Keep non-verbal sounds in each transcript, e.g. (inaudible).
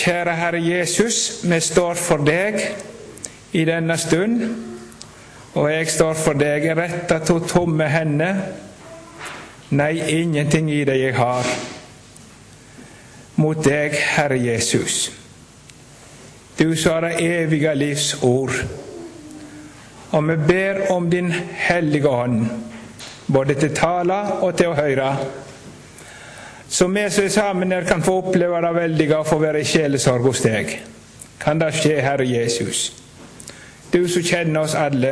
Kjære Herre Jesus, vi står for deg i denne stund, og jeg står for deg. Jeg retter to tomme hender. Nei, ingenting i det jeg har. Mot deg, Herre Jesus. Du som har det evige livs ord. Og vi ber om Din Hellige Ånd, både til tale og til å høre. Så vi som er sammen her, kan få oppleve det veldige å få være i sjelesorg hos deg. Kan det skje, Herre Jesus? Du som kjenner oss alle.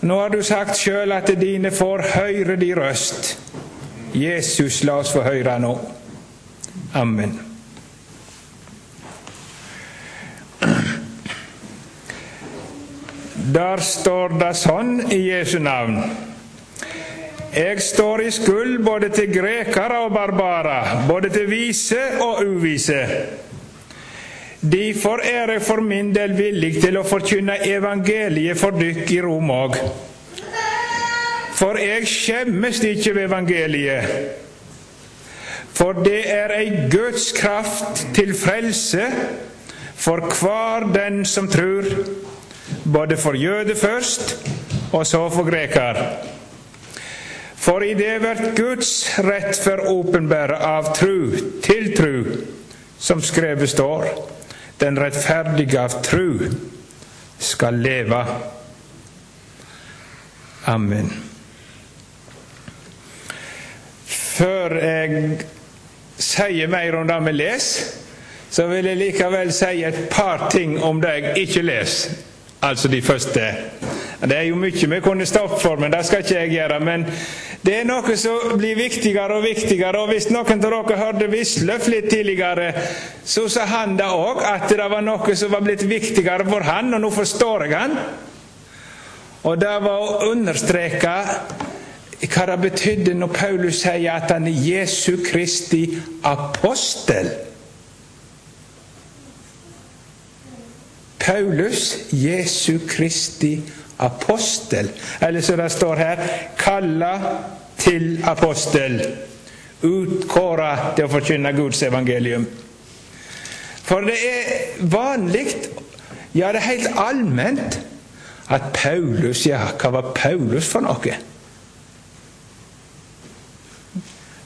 Nå har du sagt sjøl at dine får høre din røst. Jesus, la oss få høre nå. Amen. Der står det sånn i Jesu navn. Jeg står i skuld både til grekere og barbarer, både til vise og uvise. Derfor er jeg for min del villig til å forkynne evangeliet for dykk i Rom òg. For jeg skjemmes ikke ved evangeliet. For det er ei Guds kraft til frelse for hver den som tror, både for jøde først, og så for greker. For i det vert Guds rett for åpenbære av tru til tru, som skrevet står. Den rettferdige av tru skal leve. Amen. Før jeg sier mer om det vi leser, så vil jeg likevel si et par ting om det jeg ikke leser. Altså de første. Det er jo mye vi kunne stoppet for, men det skal ikke jeg gjøre. Men det er noe som blir viktigere og viktigere. Og hvis noen av dere hørte Wisløff litt tidligere, så sa han da òg at det var noe som var blitt viktigere for han, og nå forstår jeg han. Og det var å understreke hva det betydde når Paulus sier at han er Jesu Kristi apostel. Paulus, Jesu Kristi apostel. Eller som det står her kalla til apostel. Utkåra til å forkynne Guds evangelium. For det er vanlig, ja, det er helt allment, at Paulus Ja, hva var Paulus for noe?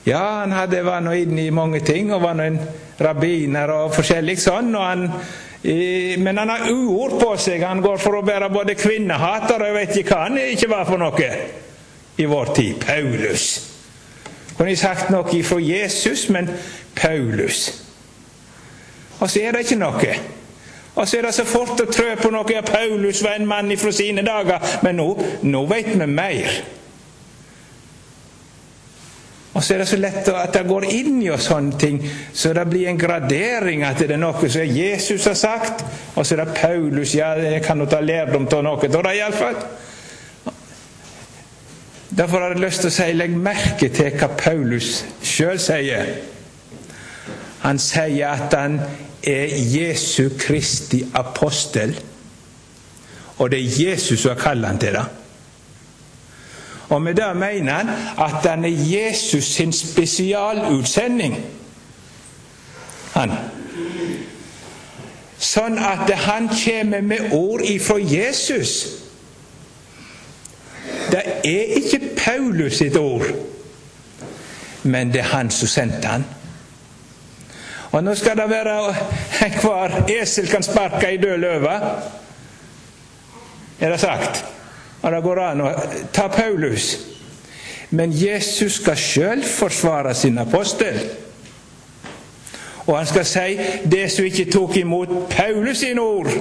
Ja, han hadde, var nå inne i mange ting, og var nå en rabbiner og forskjellig sånn. og han men han har uord på seg. Han går for å være både kvinnehater og jeg vet ikke hva han ikke var for noe i vår tid. Paulus. Kunne jeg sagt noe ifra Jesus, men Paulus. Og så er det ikke noe. Og så er det så fort å trø på noe. Paulus var en mann ifra sine dager. Men nå, nå vet vi mer. Og så er det så lett at det går inn i oss sånne ting, så det blir en gradering. At det er noe som Jesus har sagt, og så er det Paulus Ja, jeg kan jo ta lærdom av noe av det, iallfall. Derfor har jeg lyst til å si legg merke til hva Paulus sjøl sier. Han sier at han er Jesu Kristi apostel, og det er Jesus som har kalt han til det. Og med det mener han at han er Jesus sin spesialutsending. Han. Sånn at han kommer med ord ifra Jesus. Det er ikke Paulus sitt ord, men det er han som sendte han. Og nå skal det være hver esel kan sparke i død løve, er det sagt. Og det går an å ta Paulus. Men Jesus skal sjøl forsvare sin apostel. Og han skal si det som ikke tok imot Paulus sine ord,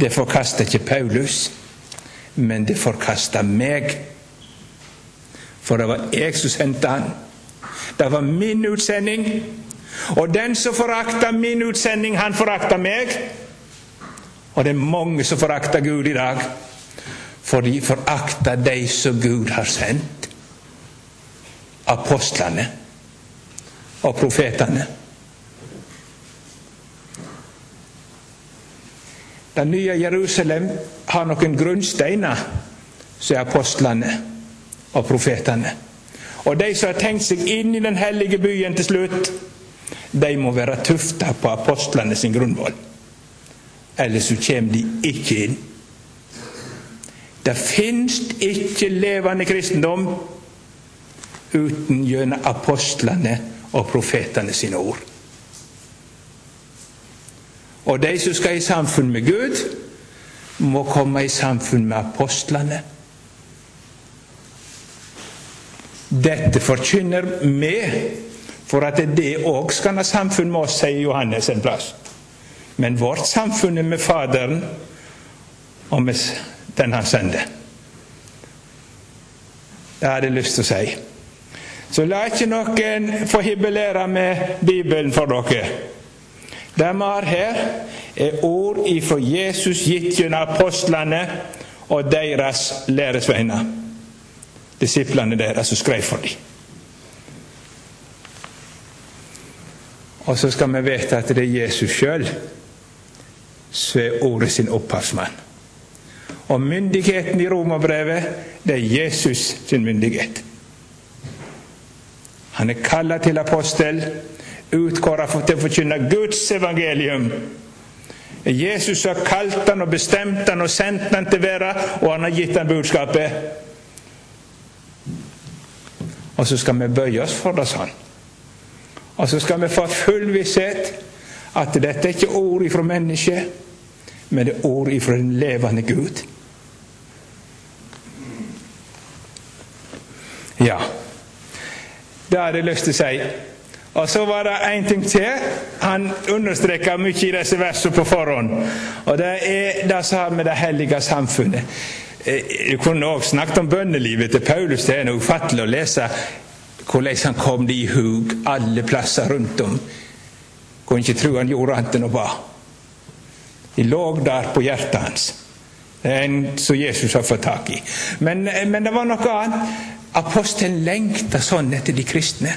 det forkaster ikke Paulus, men det forkaster meg. For det var jeg som sendte han. Det var min utsending. Og den som forakter min utsending, han forakter meg. Og det er mange som forakter Gud i dag for de forakter de som Gud har sendt. Apostlene og profetene. Det nye Jerusalem har noen grunnsteiner som er apostlene og profetene. Og de som har tenkt seg inn i den hellige byen til slutt, de må være tufta på apostlene sin grunnvoll. Ellers så kommer de ikke inn. Det fins ikke levende kristendom uten gjennom apostlene og profetene sine ord. Og de som skal i samfunn med Gud, må komme i samfunn med apostlene. Dette forkynner vi for at det òg skal ha samfunn med oss, sier Johannes en plass. Men vårt samfunn er med Faderen og med den han sendte. Det hadde jeg lyst til å si. Så la ikke noen få hibelere med Bibelen for dere. Det vi har her, er ord ifra Jesus gitt gjennom apostlene og deres læresveiner. Disiplene deres som skrev for dem. Og så skal vi vite at det er Jesus sjøl som er ordet sin opphavsmann. Og myndigheten i romerbrevet, det er Jesus sin myndighet. Han er kalla til apostel, utkåra til å forkynne Guds evangelium. Jesus har kalt han og bestemt han og sendt han til verden, og han har gitt han budskapet. Og så skal vi bøye oss for det sånn. Og så skal vi få full visshet at dette er ikke ord ifra mennesket, men det er ord ifra den levende Gud. Ja, det lyst til å si. Og så var det én ting til. Han understreker mye i disse versene på forhånd. Og det er det som har med det hellige samfunnet eh, kunne òg snakket om bønnelivet til Paulus. Det er noe ufattelig å lese hvordan han kom det i hug alle plasser rundt om. Kunne ikke tro han gjorde annet enn å ba. De lå der på hjertet hans. Det er en som Jesus har fått tak i. Men, eh, men det var noe annet. Apostelen lengta sånn etter de kristne.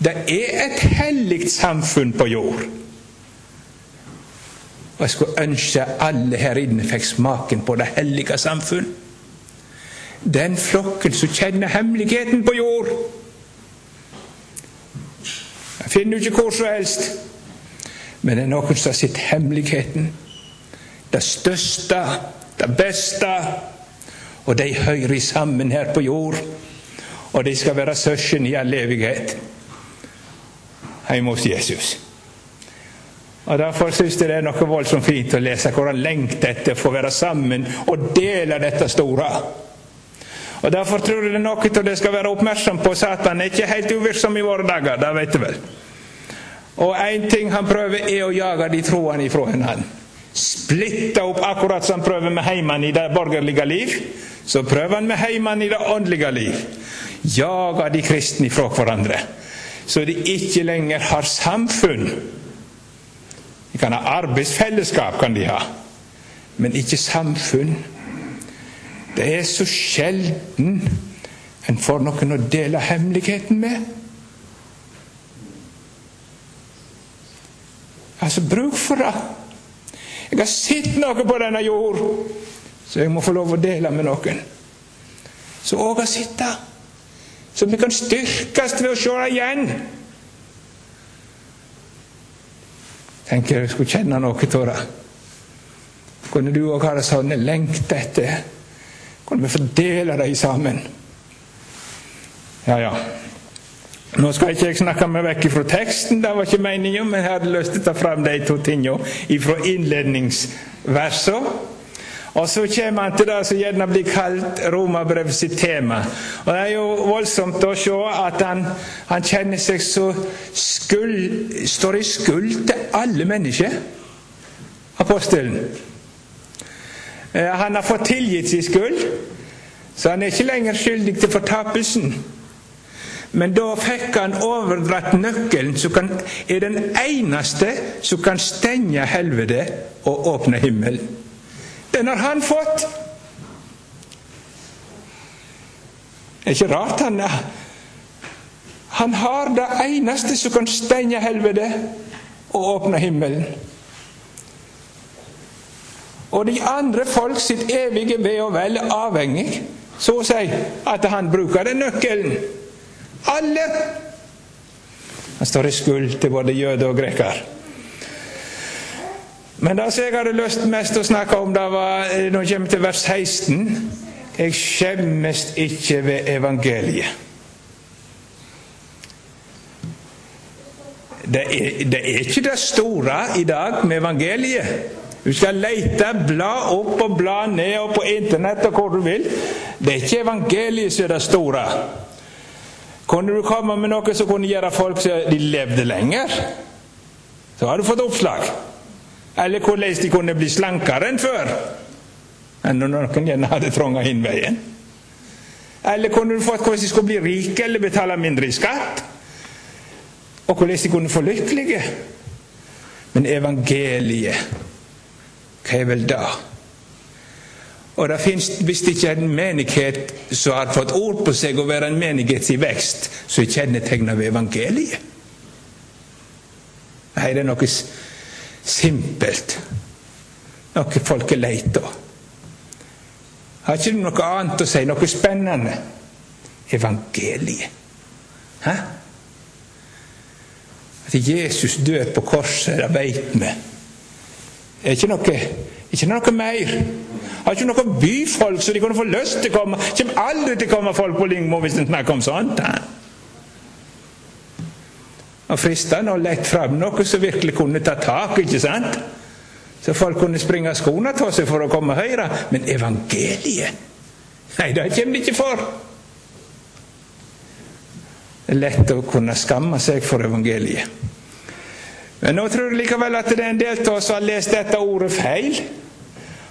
Det er et hellig samfunn på jord. Og jeg skulle ønske alle her inne fikk smaken på det hellige samfunn. Den flokken som kjenner hemmeligheten på jord. Jeg finner du ikke hvor som helst. Men det er noen som har sett hemmeligheten. Det største, det beste. Og de hører sammen her på jord. Og de skal være søsken i all evighet hjemme hos Jesus. Og Derfor syns jeg det er noe voldsomt fint å lese hvor han lengter etter å få være sammen og dele dette store. Og Derfor tror jeg det er noe av det skal være oppmerksom på. Satan er ikke helt uvirksom i våre dager, det vet du vel. Og én ting han prøver, er å jage de troende ifra hverandre. Splitte opp akkurat som han prøver med heimen i det borgerlige liv. Så prøver han med heimen i det åndelige liv. jager de kristne ifra hverandre så de ikke lenger har samfunn. De kan ha arbeidsfellesskap, kan de ha, men ikke samfunn. Det er så sjelden en får noen å dele hemmeligheten med. Altså, bruk for det. Jeg har sett noe på denne jord så jeg må få lov å dele med noen. Så òg har sett det. Så vi kan styrkes ved å se det igjen. Tenker jeg skulle kjenne noe av det. Kunne du òg ha det sånn lengt etter? Kunne vi fordele det sammen? Ja, ja. Nå skal ikke jeg snakke meg vekk fra teksten, det var ikke meningen, men jeg hadde lyst til å ta fram de to tingene fra innledningsversene. Og så kommer han til det som gjerne blir kalt romerbrevet sitt tema. Og Det er jo voldsomt å se at han, han kjenner seg så skuld, står i skuld til alle mennesker, apostelen. Eh, han har fått tilgitt sin skyld, så han er ikke lenger skyldig til fortapelsen. Men da fikk han overdratt nøkkelen, som er den eneste som kan stenge helvete og åpne himmelen. Den har han fått. Det er ikke rart han er Han har det eneste som kan stenge helvete og åpne himmelen. Og de andre folk sitt evige ve og vel avhengig, så å si, at han bruker den nøkkelen. Alle! Han står i skuld til både jøde og greker. Men det som jeg hadde lyst mest å snakke om, det var eh, når jeg til vers 16 Jeg skjemmes ikke ved evangeliet. Det er, det er ikke det store i dag med evangeliet. Du skal lete, bla opp og bla ned og på Internett og hvor du vil. Det er ikke evangeliet som er det store. Kunne du komme med noe som kunne gjøre folk så de levde lenger, så har du fått oppslag. Eller hvordan de kunne bli slankere enn før. Enn når noen gjerne hadde trånga inn veien. Eller kunne du fått hvordan de skulle bli rike eller betale mindre i skatt. Og hvordan de kunne få lykkelige. Men evangeliet, hva er vel det? Og det fins visst ikke en menighet som har fått ord på seg å være en menighet i vekst, som er kjennetegna ved evangeliet. Nei, det er noe simpelt. Noe folk er lei av. Har ikke du noe annet å si? Noe spennende? Evangeliet. Hæ? At Jesus dør på korset, det veit vi. Det er ikke noe, ikke noe mer. Har ikke noen byfolk så de kunne få lyst til å komme. Kommer aldri til å komme folk på Lingmo hvis en snakker om sånt. Og fristende å lette fram noe som virkelig kunne ta tak, ikke sant? Så folk kunne springe skoene av seg for å komme høyre. Men evangeliet Nei, det kommer de ikke for. Det er lett å kunne skamme seg for evangeliet. Men nå tror jeg likevel at det er en del av oss som har lest dette ordet feil.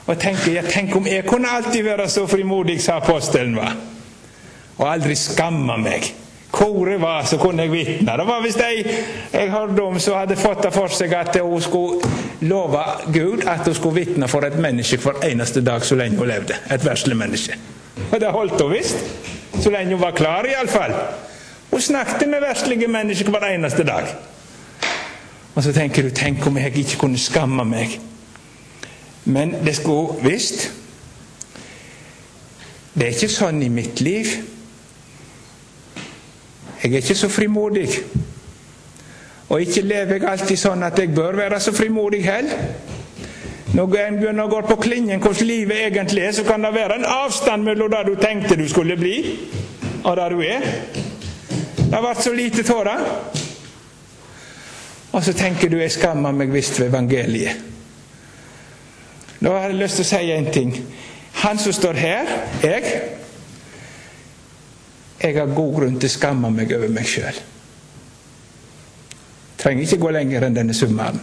Og tenker ja, tenk om jeg kunne alltid være så frimodig sa apostelen va? Og aldri skamme meg. Hvor jeg var, så kunne jeg vitne. Det var visst ei jeg hørte om som hadde fått det for seg at hun skulle love Gud at hun skulle vitne for et menneske hver eneste dag så lenge hun levde. Et verslig menneske. Og det holdt hun visst. Så lenge hun var klar, iallfall. Hun snakket med verslige mennesker hver eneste dag. Og så tenker du tenk om jeg ikke kunne skamme meg. Men det skulle visst Det er ikke sånn i mitt liv. Jeg er ikke så frimodig. Og ikke lever jeg alltid sånn at jeg bør være så frimodig heller. Når en begynner å gå på klingen hvordan livet egentlig er, så kan det være en avstand mellom det du tenkte du skulle bli, og det du er. Det har vært så lite av det. Og så tenker du jeg skammer meg visst ved evangeliet. Nå har jeg lyst til å si en ting. Han som står her, jeg Jeg har god grunn til å skamme meg over meg sjøl. Trenger ikke gå lenger enn denne summeren.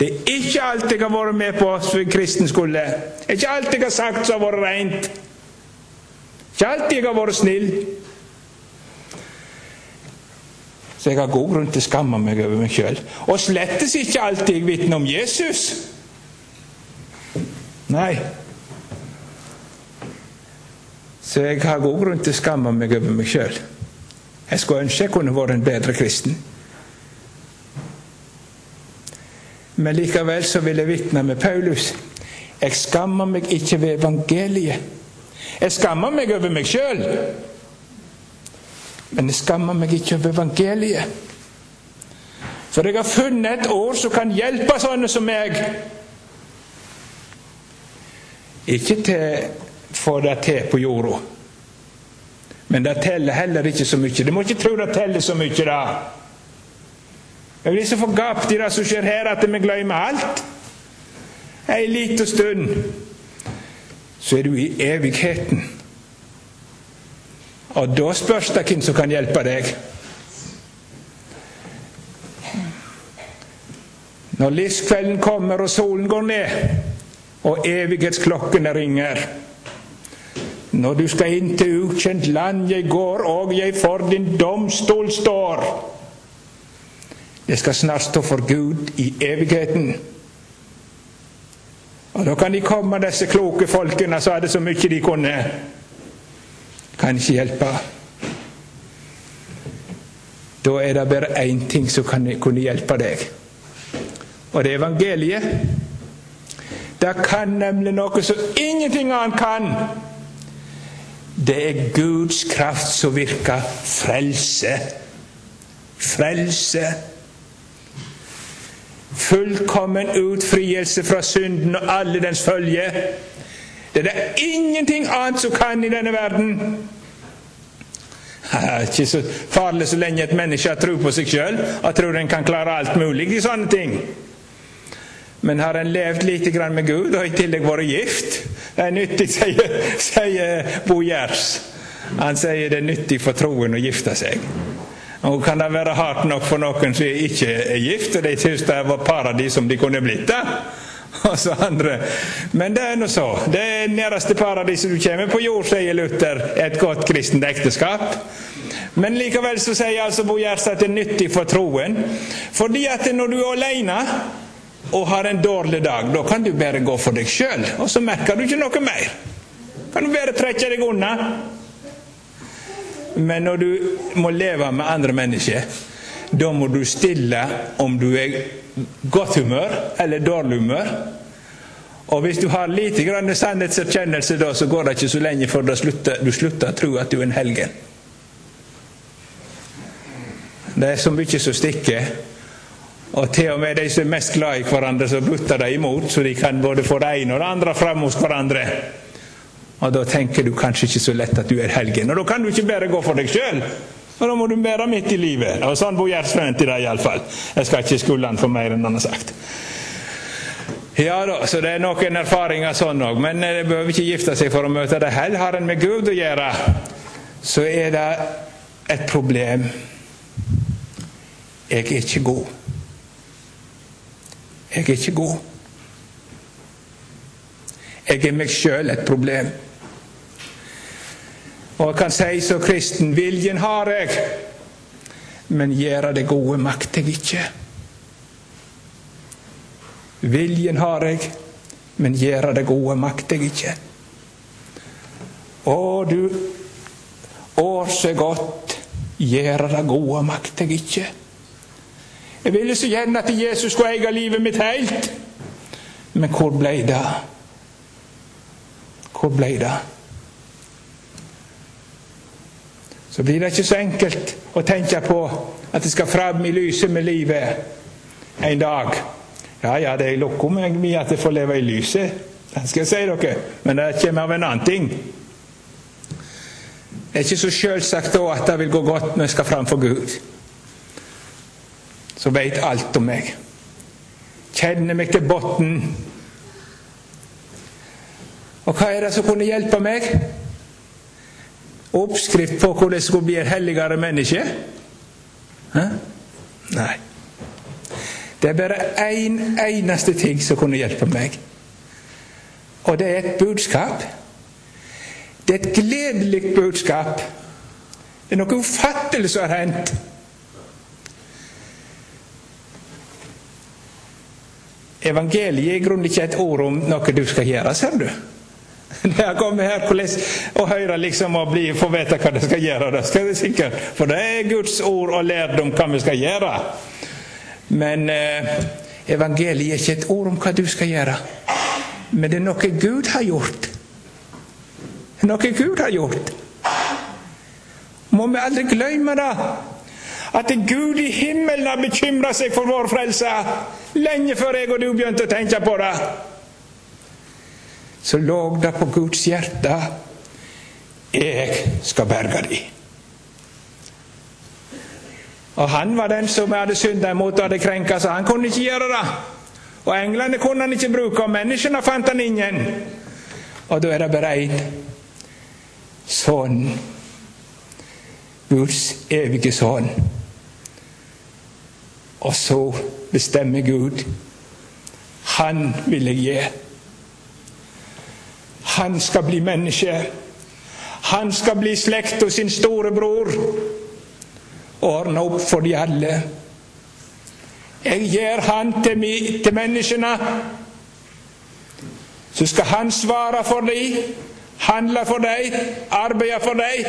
Det er ikke alt jeg har vært med på som en kristen skulle. Det er ikke alt jeg har sagt som har vært rent. Ikke alltid jeg har vært snill. Så jeg har god grunn til å skamme meg over meg sjøl. Og slettes ikke alltid jeg vitner om Jesus. Nei. Så jeg har god grunn til å skamme meg over meg sjøl. Jeg skulle ønske jeg kunne vært en bedre kristen. Men likevel så vil jeg vitne med Paulus. Jeg skammer meg ikke ved evangeliet. Jeg skammer meg over meg sjøl. Men jeg skammer meg ikke over evangeliet. For jeg har funnet et ord som kan hjelpe sånne som meg ikke til få det til på jorda. Men det teller heller ikke så mye. Du må ikke tro det teller så mye, da. Jeg blir så forgapt i det som skjer her, at vi glemmer alt. Ei lita stund så er du i evigheten. Og da spørs det hvem som kan hjelpe deg. Når livskvelden kommer og solen går ned, og evighetsklokkene ringer. Når du skal inn til ukjent land jeg går, og jeg for din domstol står. Det skal snart stå for Gud i evigheten. Og Da kan de komme, disse kloke folkene som hadde så mye de kunne. Kan ikke hjelpe. Da er det bare én ting som kan kunne hjelpe deg, og det er evangeliet. Det kan nemlig noe som ingenting annet kan. Det er Guds kraft som virker frelse frelse. Fullkommen utfrielse fra synden og alle dens følge. Det er ingenting annet som kan i denne verden. (laughs) Det er ikke så farlig så lenge et menneske har tro på seg sjøl og tror en kan klare alt mulig i sånne ting. Men har en levd lite grann med Gud og i tillegg vært gift Det er nyttig, sier, sier Bo Gjers. Han sier det er nyttig for troen å gifte seg. Og kan det være hardt nok for noen som ikke er gift, og de syns det var paradis som de kunne blitt det? Og så andre. Men det er nå så. Det er nærmeste paradiset du kommer på jord, sier Luther, et godt kristent ekteskap. Men likevel så sier altså Bo Gjerstad at det er nyttig for troen. Fordi at når du er alene og har en dårlig dag, da kan du bare gå for deg sjøl, og så merker du ikke noe mer. Kan du bare trekke deg unna. Men når du må leve med andre mennesker, da må du stille om du er godt humør eller dårlig humør. Og hvis du har lite grann sannhetserkjennelse da, så går det ikke så lenge før slutter, du slutter å tro at du er en helgen. Det er så mye som stikker. Og til og med de som er mest glad i hverandre, så butter de imot, så de kan både få det ene og det andre fram hos hverandre. Og da tenker du kanskje ikke så lett at du er helgen. Og da kan du ikke bare gå for deg sjøl. Og da må du bære midt i livet. Og sånn bor Gjerds til det iallfall. Jeg skal ikke skylde han for mer enn han har sagt. Ja da, så det er noen erfaringer sånn òg, men det behøver ikke gifte seg for å møte det heller. Har en med Gud å gjøre, så er det et problem. Jeg er ikke god. Jeg er ikke god. Jeg er meg sjøl et problem. Og jeg kan si som kristen viljen har jeg, men gjøre det gode makter jeg ikke. Viljen har jeg, men gjøre det gode makter jeg ikke. Å, du år så godt, gjøre det gode makter jeg ikke. Jeg ville så gjerne at Jesus skulle eie livet mitt helt. Men hvor ble det? Hvor ble det? så blir det ikke så enkelt å tenke på at det skal fram i lyset med livet en dag. Ja, ja, det lukker meg mye at jeg får leve i lyset, det skal jeg si dere, men det kommer av en annen ting. Det er ikke så selvsagt da at det vil gå godt når jeg skal fram for Gud, som veit alt om meg. Kjenner meg til bunnen. Og hva er det som kunne hjelpe meg? oppskrift på hvordan jeg skulle bli et helligere menneske? Hæ? Nei. Det er bare én en, eneste ting som kunne hjelpe meg. Og det er et budskap. Det er et gledelig budskap. Det er noe ufattelig som har hendt. Evangeliet er i grunnen ikke et ord om noe du skal gjøre, ser du. (laughs) Når jeg kommer her og hører liksom og bli, får vite hva de skal gjøre, det skal det sikkert. For det er Guds ord og lærdom hva vi skal gjøre. Men eh, evangeliet er ikke et ord om hva du skal gjøre. Men det er noe Gud har gjort. Noe Gud har gjort. Må vi aldri glemme det? At Gud i himmelen har bekymra seg for vår frelse lenge før jeg og du begynte å tenke på det så lå det på Guds hjerte jeg skal berge deg. Og han var den som hadde synda imot og hadde krenka, så han kunne ikke gjøre det. Og englene kunne han ikke bruke, og menneskene fant han ingen. Og da er det bare én sånn Guds evige sønn. Og så bestemmer Gud. Han vil jeg gi. Han skal bli menneske. Han skal bli slekt hos sin storebror. og Ordne opp for de alle. Jeg gir han til, til menneskene. Så skal han svare for dem, handle for dem, arbeide for dem.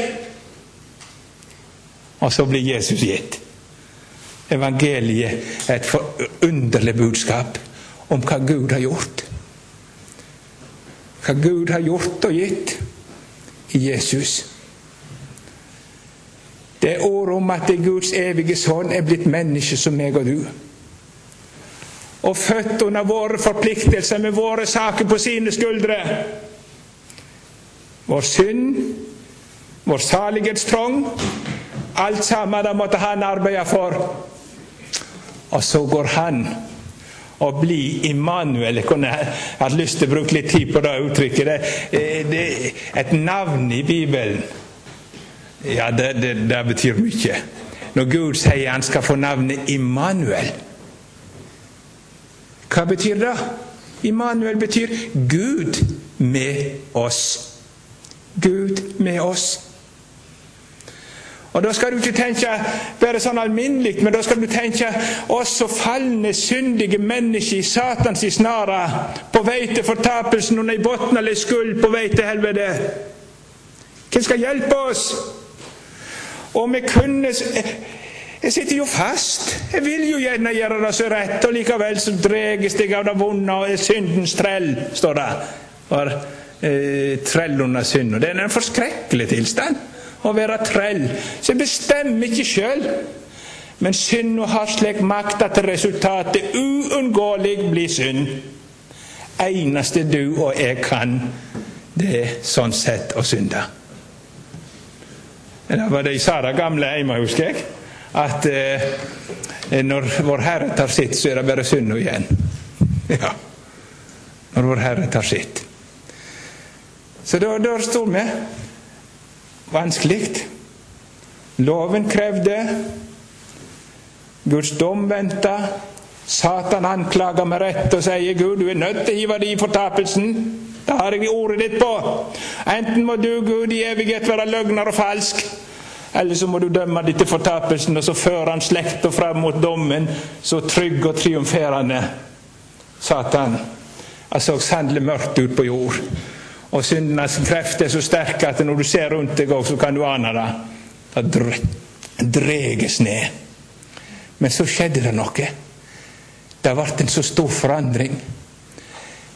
Og så blir Jesus gitt. Evangeliet et forunderlig budskap om hva Gud har gjort hva Gud har gjort og gitt i Jesus. Det er ordet om at Guds evige sønn er blitt menneske som meg og du. Og født under våre forpliktelser med våre saker på sine skuldre. Vår synd, vår salighetstrong, alt sammen det måtte han arbeide for. Og så går han og blir Immanuel. Jeg kunne hatt lyst til å bruke litt tid på det uttrykket. Det, det, et navn i Bibelen ja, det, det, det betyr mye. Når Gud sier han skal få navnet Immanuel, hva betyr det? Immanuel betyr Gud med oss. Gud med oss. Og Da skal du ikke tenke bare sånn alminnelig, men da skal du tenke oss så falne, syndige mennesker i Satans snare, på vei til fortapelsen under i bunnløs skuld, på vei til helvete. Hvem skal hjelpe oss? Og vi kunne Jeg sitter jo fast. Jeg vil jo gjerne gjøre det så rett, og likevel så dreges jeg av det vonde og er syndens trell, står det. For eh, trell under synden. Det er en forskrekkelig tilstand å være trell. Så jeg bestemmer ikke sjøl. Men synda har slik makt at resultatet uunngåelig blir synd. Eneste du og jeg kan, det er sånn sett å synde. Det var det jeg sa det gamle Eima, husker jeg. At eh, når Vår Herre tar sitt, så er det bare synda igjen. (laughs) Ja. Når Vår Herre tar sitt. Så da, står vi vanskelig. Loven krevde, Guds dom venta. Satan anklager med rett og sier Gud, du er nødt til å hive deg i fortapelsen. Det har jeg ordet ditt på. Enten må du, Gud, i evighet være løgner og falsk, eller så må du dømme deg til fortapelsen, og så fører han slekta fram mot dommen, så trygg og triumferende. Satan. Det så sannelig mørkt ut på jord. Og syndenes kreft er så sterk at når du ser rundt deg, så kan du ane det. Det dreges ned. Men så skjedde det noe. Det ble en så stor forandring.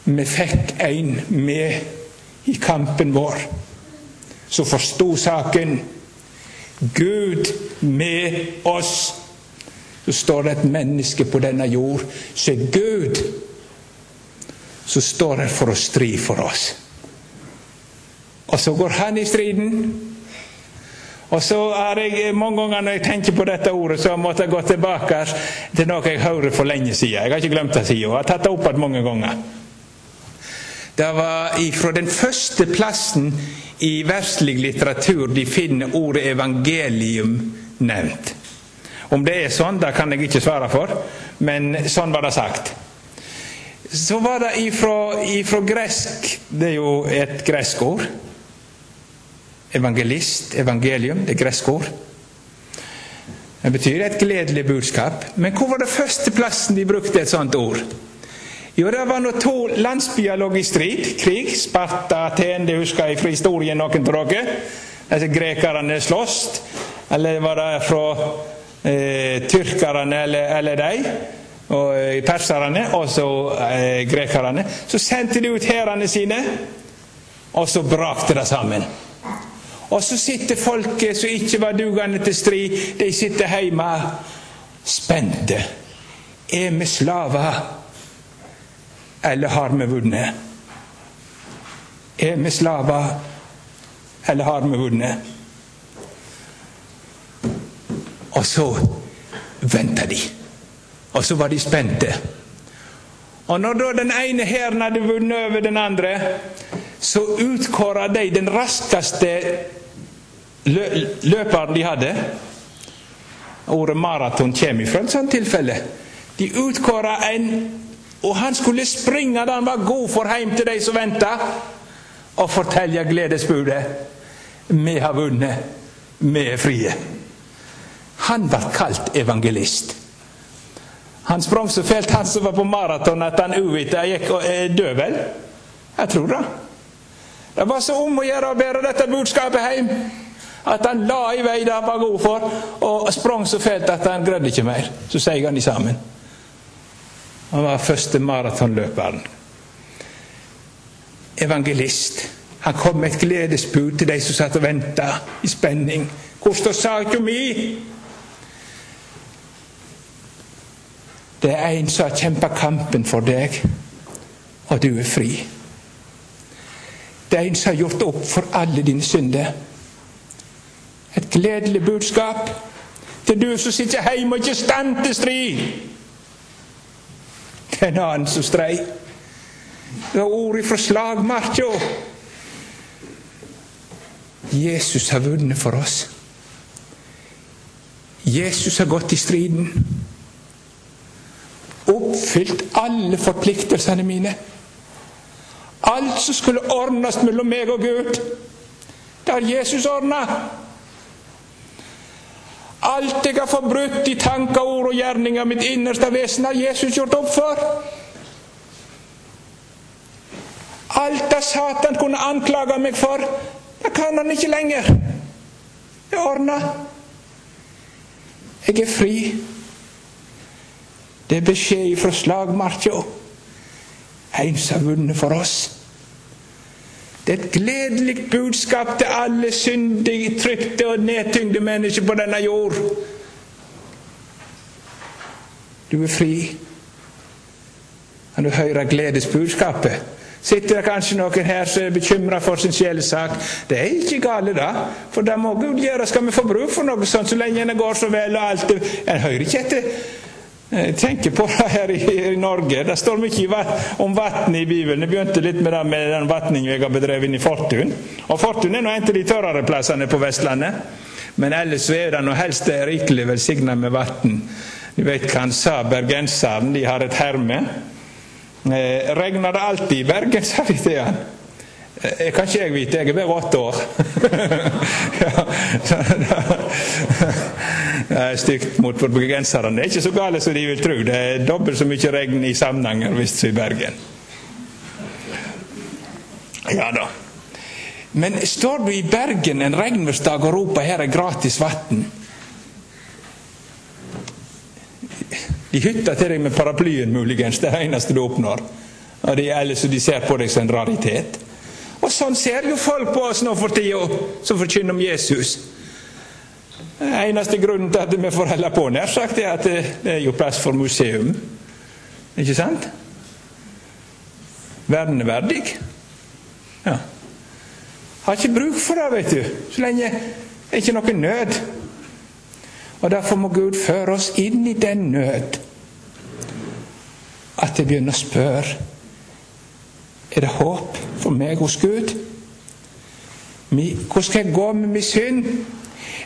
Vi fikk en med i kampen vår som forsto saken. Gud med oss. Så står det et menneske på denne jord som er Gud, Så står det for å stri for oss. Og så går han i striden. Og så har jeg mange ganger når jeg tenker på dette ordet, så måtte jeg gå tilbake til noe jeg hørte for lenge siden. Jeg har ikke glemt det siden. Jeg har tatt det opp igjen mange ganger. Det var fra den første plassen i verslig litteratur de finner ordet evangelium nevnt. Om det er sånn, det kan jeg ikke svare for, men sånn var det sagt. Så var det ifra, ifra gresk Det er jo et gresk ord. Evangelist, evangelium, det er gresk ord. Det betyr et gledelig budskap. Men hvor var det førsteplassen de brukte et sånt ord? Jo, det var når to landsbyer lå i strid, krig. Sparta, Aten, det husker jeg fra historien noen av dere. Altså, grekerne sloss. Eller var det fra eh, tyrkerne eller, eller de? Og eh, perserne, og så eh, grekerne. Så sendte de ut hærene sine, og så brakte det sammen. Og så sitter folket som ikke var dugende til strid, de sitter hjemme spente. Er vi slaver, eller har vi vunnet? Er vi slaver, eller har vi vunnet? Og så venta de. Og så var de spente. Og når da den ene hæren hadde vunnet over den andre, så utkåra de den raskeste løperen de hadde. Ordet maraton kommer fra et sånt tilfelle. De utkåra en, og han skulle springe da han var god for hjem til de som venta, og fortelle gledesbudet. Vi har vunnet. Vi er frie. Han ble kalt evangelist. Han sprang så fælt, han som var på maraton, at han uvita gikk og er død, vel? Jeg tror det. Det var så om å gjøre å bære dette budskapet hjem at han la i vei det han var god for, og sprang så fælt at han greide ikke mer. Så seig han de sammen. Han var første maratonløperen. Evangelist. Han kom med et gledesbud til de som satt og venta i spenning. Hvor står saka mi? Det er en som har kjempa kampen for deg, og du er fri. Det er en som har gjort opp for alle dine synder. Et gledelig budskap til du som sitter hjemme og ikke stand til strid. Det er en annen som strei. Det er ord fra slagmarka. Jesus har vunnet for oss. Jesus har gått i striden. Oppfylt alle forpliktelsene mine. Alt som skulle ordnes mellom meg og Gud, det har Jesus ordna. Alt jeg har forbrutt i tanker, ord og gjerninger, mitt innerste vesen, har Jesus gjort opp for. Alt det Satan kunne anklage meg for, det kan han ikke lenger. Det er ordna. Jeg er fri. Det er beskjed fra slagmarka. En som har vunnet for oss. Det er et gledelig budskap til alle syndige, trykte og nedtyngde mennesker på denne jord. Du er fri. Kan du høre gledesbudskapet? Sitter det kanskje noen her som er bekymra for sin sjelesak? Det er ikke gale, da. For det må Gud gjøre. Skal vi få bruk for noe sånt så lenge det går så vel og alt En hører ikke etter jeg tenker på det her i, i Norge. Det står mye om vann i Bibelen. Jeg begynte litt med det med den vanningen jeg har bedrevet i Fortun. Og Fortun er nå en av de tørrere plassene på Vestlandet. Men ellers er det nå helst rikelig velsigna med vann. Du vet hva han sa, bergenseren. De har et herme. Eh, regner det alltid i Bergen, (laughs) sa de til han. Eh, kan ikke jeg vite, jeg er bare åtte år. (laughs) (laughs) det er stygt mot bergenserne. Det er ikke så gale som de vil tro. Det er dobbelt så mye regn i Samnanger hvis i Bergen. Ja da. Men står du i Bergen en regnværsdag og roper 'her er gratis vann', De hytter til deg med paraplyen, muligens. Det er det eneste du oppnår. Og de, ellers de ser på deg som en raritet. Og sånn ser jo folk på oss nå for tida, som forkynner om Jesus. Eneste grunnen til at vi får holde på, nær sagt, er at det er jo plass for museum. Ikke sant? Verneverdig. Ja. Har ikke bruk for det, vet du. Så lenge det er ikke noe nød. Og Derfor må Gud føre oss inn i den nød at jeg begynner å spørre er det håp for meg hos Gud? Hvordan skal jeg gå med min synd?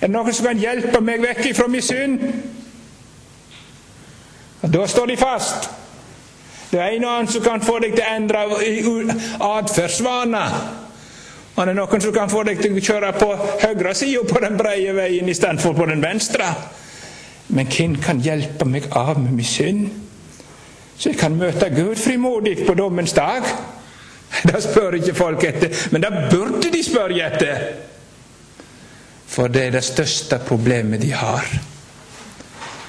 Er det noen som kan hjelpe meg vekk fra min synd? Og Da står de fast. Det er en annen som kan få deg til å endre atferdsvaner. Og det er noen som kan få deg til å kjøre på høyre side på den brede veien istedenfor på den venstre. Men hvem kan hjelpe meg av med min synd, så jeg kan møte Gud frimodig på dommens dag? (laughs) Det spør ikke folk etter, men det burde de spørre etter. For det er det største problemet de har.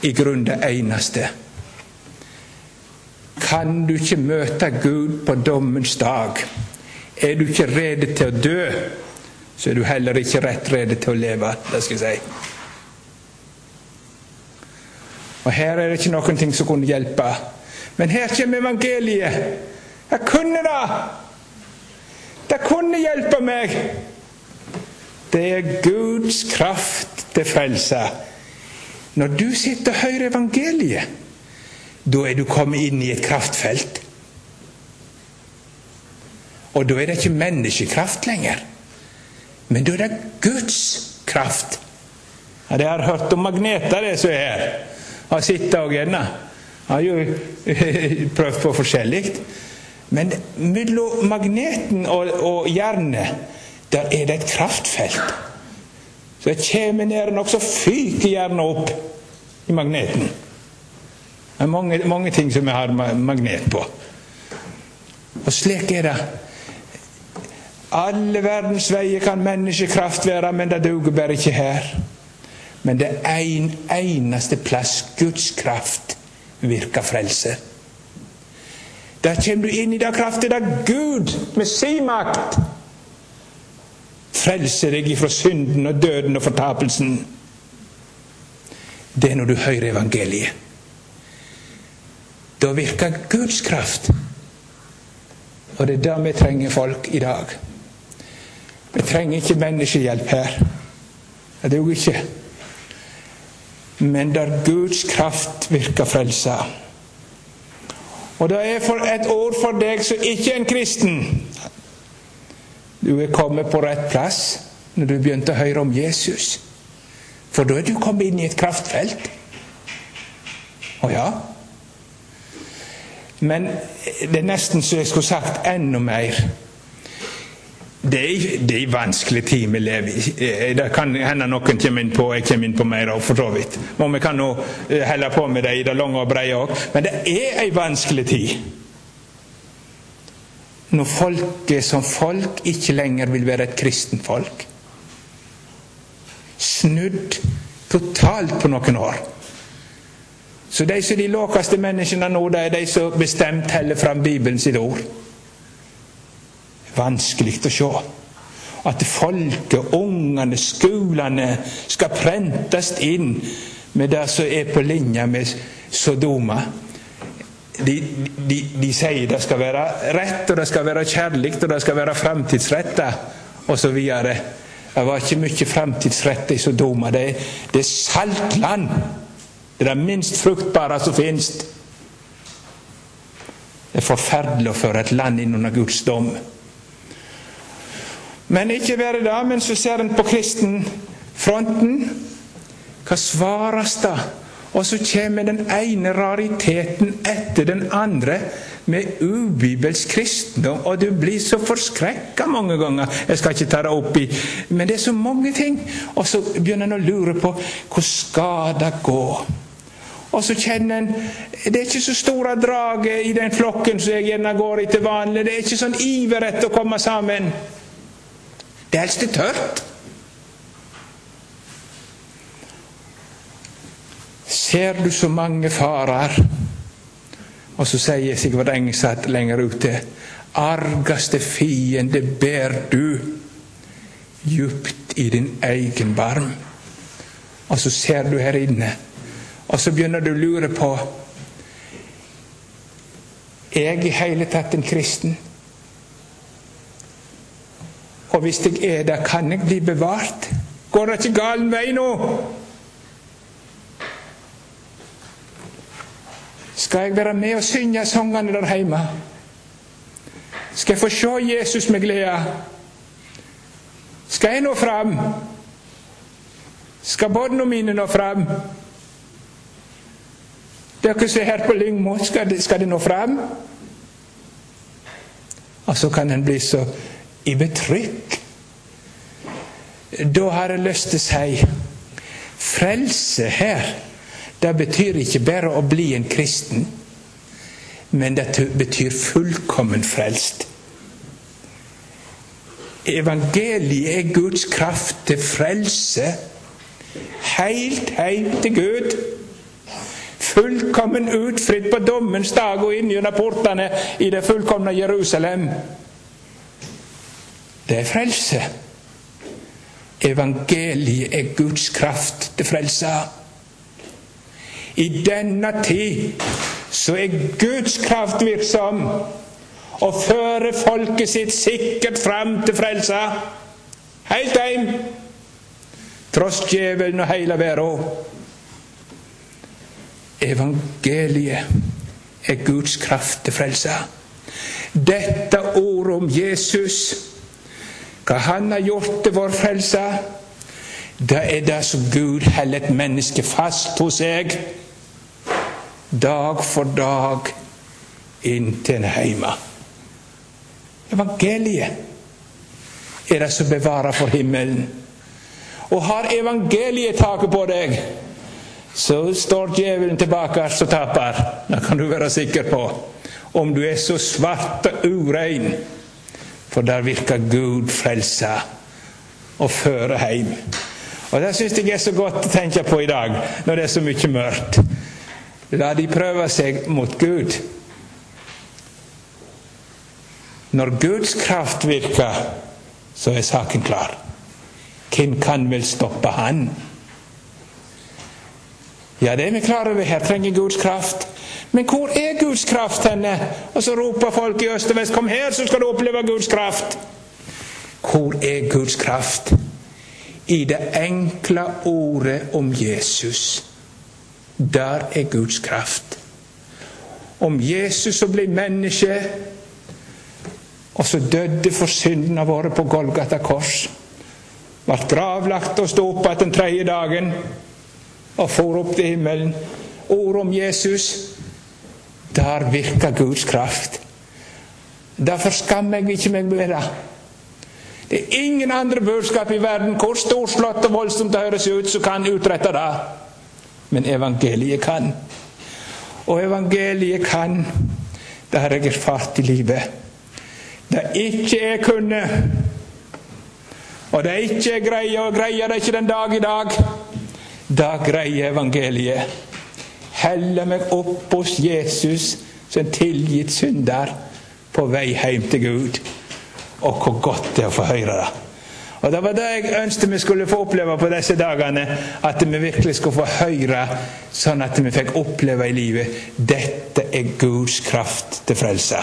I grunnen det eneste. Kan du ikke møte Gud på dommens dag, er du ikke rede til å dø, så er du heller ikke rett rede til å leve. det skal jeg si. Og Her er det ikke noen ting som kunne hjelpe. Men her kommer evangeliet. Jeg kunne det! Det kunne hjelpe meg! Det er Guds kraft til frelse. Når du sitter og hører evangeliet, da er du kommet inn i et kraftfelt. Og da er det ikke menneskekraft lenger, men da er det Guds kraft. Ja, det har hørt om magneter, det som er her. Har sittet og gjerne. Har jo (laughs) prøvd på forskjellig. Men mellom magneten og, og jernet, der er det et kraftfelt. Så jeg kommer ned nok, så fyker jernet opp i magneten. Det er mange, mange ting som jeg har magnet på. Og slik er det. Alle verdens veier kan menneskekraft være, men det duger bare ikke her. Men det er en eneste plass Guds kraft virker frelse. Der kommer du inn i den kraften der Gud med sin makt Frelser deg ifra synden og døden og fortapelsen. Det er når du hører evangeliet. Da virker Guds kraft. Og det er det vi trenger folk i dag. Vi trenger ikke menneskehjelp her. Det er jo ikke. Men der Guds kraft virker frelsa. Og det er et ord for deg som ikke er en kristen. Du er kommet på rett plass når du begynte å høre om Jesus. For da er du kommet inn i et kraftfelt. Å ja. Men det er nesten så jeg skulle sagt enda mer. Det er, det er en vanskelig tid vi lever i. Eh, det kan hende noen kommer inn på jeg kommer inn på mer for så vidt. Men vi kan nå eh, holde på med det i det lange og brede òg. Men det er en vanskelig tid. Når folket som folk ikke lenger vil være et kristent folk. Snudd totalt på noen år. Så de som er de laveste menneskene nå, det er de som bestemt holder fram Bibelen sitt ord. Vanskelig å se at folket, ungene, skolene skal prentes inn med det som er på linje med Sodoma. De, de, de, sier det skal være rett, og det skal være kjærlig, og det skal være framtidsretta, osv. Det var ikke mye framtidsretta i Sodoma. Det, det er saltland. Det er det minst fruktbare som finnes. Det er forferdelig å føre et land inn under Guds dom. Men ikke bare det, men så ser en på kristenfronten. Hva svares da? Og så kommer den ene rariteten etter den andre med ubibelsk kristendom, og du blir så forskrekka mange ganger. Jeg skal ikke ta det opp i Men det er så mange ting. Og så begynner en å lure på hvor skal det gå? Og så kjenner en Det er ikke så store draget i den flokken som jeg gjerne går i til vanlig. Det er ikke sånn iver etter å komme sammen. Det er helst tørt. Ser du så mange farer? Og så sier Sigvard Engseth lenger ute Argaste fiende ber du djupt i din egen barm. Og så ser du her inne og så begynner du å lure på Er jeg i hele tatt en kristen? Og hvis jeg er det, kan jeg bli bevart? Går det ikke gal vei nå? Skal jeg være med og synge sangene der hjemme? Skal jeg få se Jesus med glede? Skal jeg nå fram? Skal barna mine nå fram? Dere som er her på Lyngmo, skal, det, skal det nå fram? Og så kan en bli så i betrykk. Da har jeg lyst til å si frelse her, det betyr ikke bare å bli en kristen, men det betyr fullkommen frelst. Evangeliet er Guds kraft til frelse, helt heim til Gud fullkommen utfridd på dommens dag og inn gjennom portene i det fullkomne Jerusalem. Det er frelse. Evangeliet er Guds kraft til frelse. I denne tid så er Guds kraft virksom og fører folket sitt sikkert fram til frelse. Helt heim, tross djevelen og heile verda. Evangeliet er Guds kraft til frelse. Dette ordet om Jesus, hva han har gjort til vår frelse, det er det som Gud holder et menneske fast hos seg dag for dag inntil en hjemme. Evangeliet er det som bevarer for himmelen. Og har evangeliet taket på deg, så står djevelen tilbake og taper. Det kan du være sikker på. Om du er så svart og urein. For der virker Gud frelse og føre heim. Og Det syns jeg er så godt å tenke på i dag, når det er så mye mørkt. La de prøve seg mot Gud. Når Guds kraft virker, så er saken klar. hvem kan vel stoppe han? Ja, det er vi klar over. Her trenger Guds kraft. Men hvor er Guds kraft henne? Og så roper folk i øst og vest 'Kom her, så skal du oppleve Guds kraft'. Hvor er Guds kraft? I det enkle ordet om Jesus. Der er Guds kraft. Om Jesus som ble menneske, og så døde for syndene våre på Golgata kors. Ble gravlagt og sto opp igjen den tredje dagen og for opp til himmelen. Ord om Jesus. Der virker Guds kraft. Derfor skammer jeg ikke meg med det. Det er ingen andre budskap i verden, hvor storslått og voldsomt det høres ut, som kan utrette det. Men evangeliet kan. Og evangeliet kan, det har jeg erfart i livet. Det ikke jeg kunne, og det ikke jeg greier, og greier det ikke den dag i dag, da greier evangeliet. Heller meg opp hos Jesus som tilgitt synder på vei hjem til Gud. Og hvor godt det er å få høre det. Og Det var det jeg ønsket vi skulle få oppleve på disse dagene. At vi virkelig skulle få høre, sånn at vi fikk oppleve i livet dette er Guds kraft til frelse.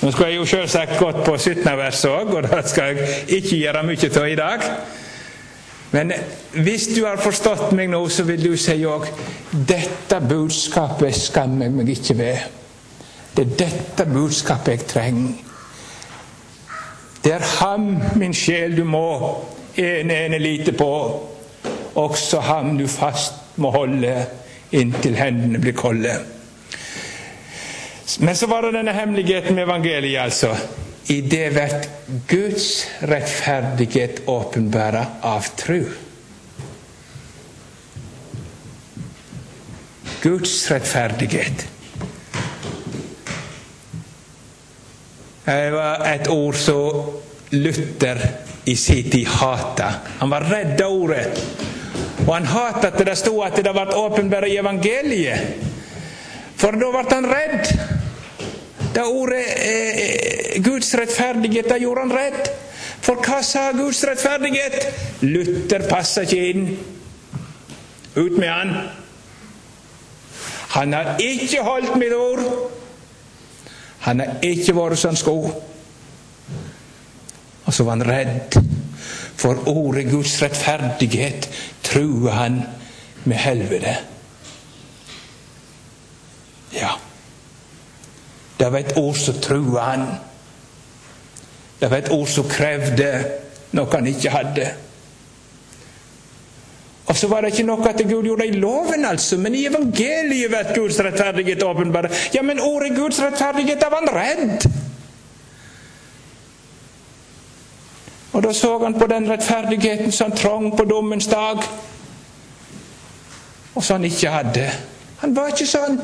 Nå skulle jeg jo selvsagt gått på 17. vers òg, og det skal jeg ikke gjøre mye av i dag. Men hvis du har forstått meg nå, så vil du si òg dette budskapet skammer jeg meg ikke ved. Det er dette budskapet jeg trenger. Det er ham, min sjel, du må ene ene lite på. Også ham du fast må holde inntil hendene blir kolde. Men så var det denne hemmeligheten med evangeliet, altså. I det blir Guds rettferdighet åpenbæra av tru. Guds rettferdighet. Det var et ord som Luther i sin tid hata. Han var redd av ordet. Og han hata at det stod at det ble åpenbart i evangeliet. For da ble han redd. Det ordet eh, Guds rettferdighet, da gjorde han rett. For hva sa Guds rettferdighet? Luther passer ikke inn. Ut med han. Han har ikke holdt mitt ord. Han har ikke vært som skulle. Og så var han redd. For ordet Guds rettferdighet truer han med helvete. Ja. Det var et år som trua han. Det var et år som krevde noe han ikke hadde. Og så var det ikke noe at Gud gjorde i loven, altså, men i evangeliet blir Guds rettferdighet åpenbar. Ja, men ordet Guds rettferdighet, da var han redd. Og da så han på den rettferdigheten som han trong på dommens dag, og som han ikke hadde. Han var ikke sånn.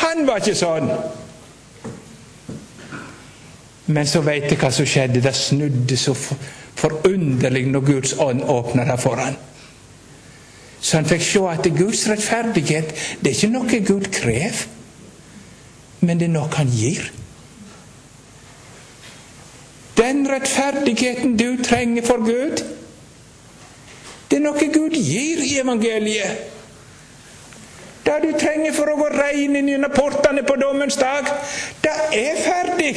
Han var ikke sånn. Men så veit jeg hva som skjedde. Det snudde så forunderlig når Guds ånd åpna det for han. Så han fikk se at Guds rettferdighet det er ikke noe Gud krever, men det er noe han gir. Den rettferdigheten du trenger for Gud, det er noe Gud gir i evangeliet. Det du trenger for å gå rein inn gjennom portene på dommens dag, det er ferdig.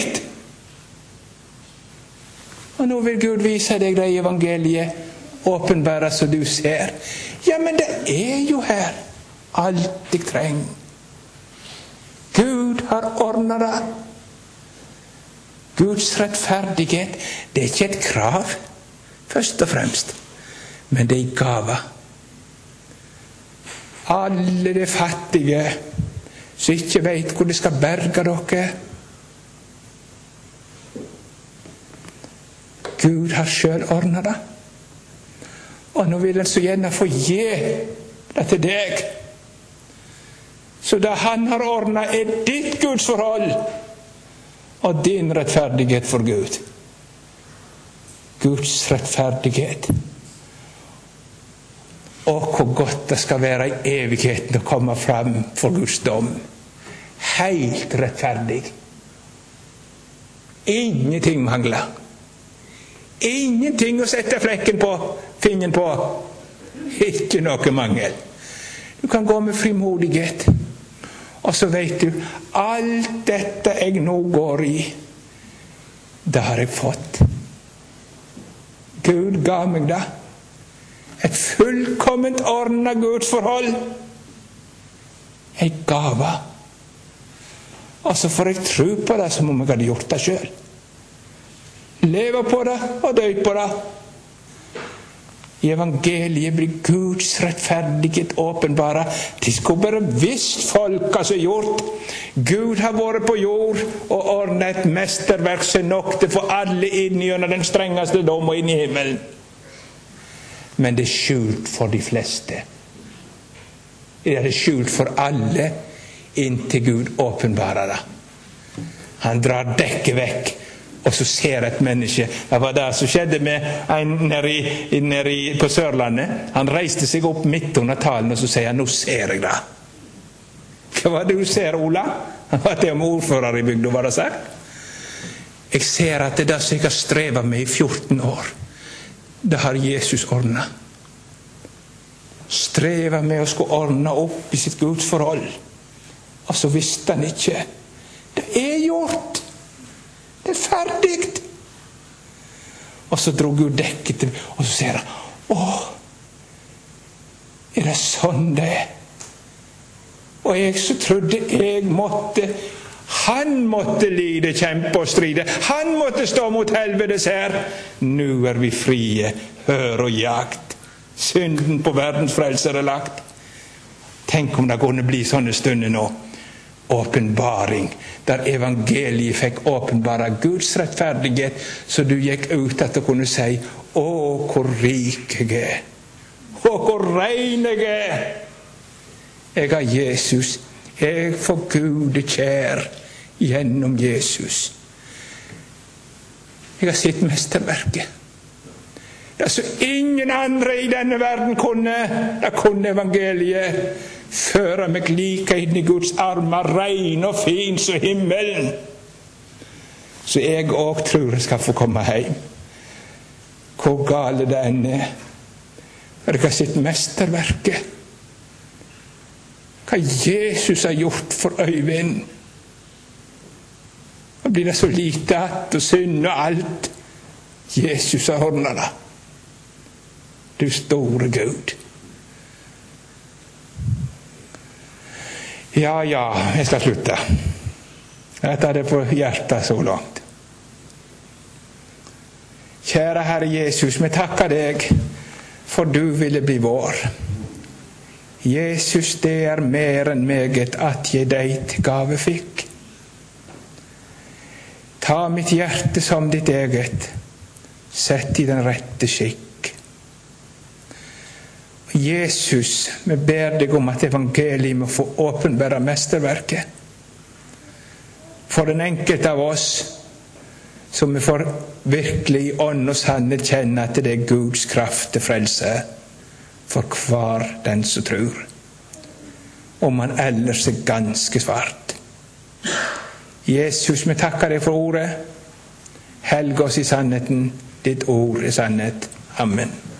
Og nå vil Gud vise deg det i evangeliet, åpenbære så du ser. Ja, men det er jo her alt jeg trenger. Gud har ordna det. Guds rettferdighet, det er ikke et krav, først og fremst, men det er en gave. Alle de fattige som ikke veit hvor de skal berge dere, Gud har sjøl ordna det. Og nå vil han så gjerne få gi det til deg. Så det han har ordna, er ditt gudsforhold og din rettferdighet for Gud. Guds rettferdighet. Og hvor godt det skal være i evigheten å komme fram for Guds dom. Helt rettferdig. Ingenting mangler. Ingenting å sette flekken på, fingeren på. Ikke noe mangel. Du kan gå med frimodighet. Og så vet du alt dette jeg nå går i, det har jeg fått. Gud ga meg det. Et fullkomment ordna gudsforhold. Ei gave. Og så får jeg tro på det som om jeg hadde gjort det sjøl. Leve på det og dø på det. I evangeliet blir Guds rettferdighet åpenbara. De skulle bare visst folka som gjort. Gud har vært på jord og ordna et mesterverk som nok til å få alle inn gjennom den strengeste dom og inn i himmelen. Men det er skjult for de fleste. Det er skjult for alle inntil Gud åpenbarer det. Han drar dekket vekk og så ser et menneske Det var det som skjedde med en nedi, nedi på Sørlandet. Han reiste seg opp midt under talen og så sier han, 'Nå ser jeg det'. Hva var det du ser, Ola? Han var til med ordfører i bygda, var det sagt. Jeg ser at det er det som jeg har streva med i 14 år, det har Jesus ordna. Streva med å skulle ordne opp i sitt gudsforhold. Og så visste han ikke. Det er gjort! Det er ferdig! Og så dro Gud dekket til og så sier han Å, er det sånn det er? Og jeg som trodde jeg måtte Han måtte lide, kjempe og stride. Han måtte stå mot helvetes hær. Nå er vi frie. Hør og jakt. Synden på verdens frelser er lagt. Tenk om det kunne bli sånne stunder nå åpenbaring, der evangeliet fikk åpenbare Guds rettferdighet, så du gikk ut at du kunne si 'Å, hvor rik jeg er'. 'Å, hvor rein jeg er'. Jeg har Jesus. Jeg får Gud kjær gjennom Jesus. Jeg har sett mesterverket. Det som ingen andre i denne verden kunne, det kunne evangeliet føre meg like inn i Guds armer, rein og fin som himmelen. Så jeg òg tror jeg skal få komme hjem. Hvor gale det enn er. For jeg har sett mesterverket. Hva Jesus har gjort for Øyvind. Da blir det så lite att og synd og alt. Jesus har ordna det. Du store Gud. Ja, ja, jeg skal slutte. Jeg tar det på hjertet så langt. Kjære Herre Jesus, vi takker deg for du ville bli vår. Jesus, det er mer enn meget at jeg deg gave fikk. Ta mitt hjerte som ditt eget, sett i den rette skikk. Jesus, vi ber deg om at evangeliet må få åpenbære mesterverket. For den enkelte av oss, så vi får virkelig i ånd og sanne kjenne at det er Guds kraft til frelse for hver den som tror. Om han ellers er ganske svart. Jesus, vi takker deg for ordet. Helg oss i sannheten. Ditt ord er sannhet. Amen.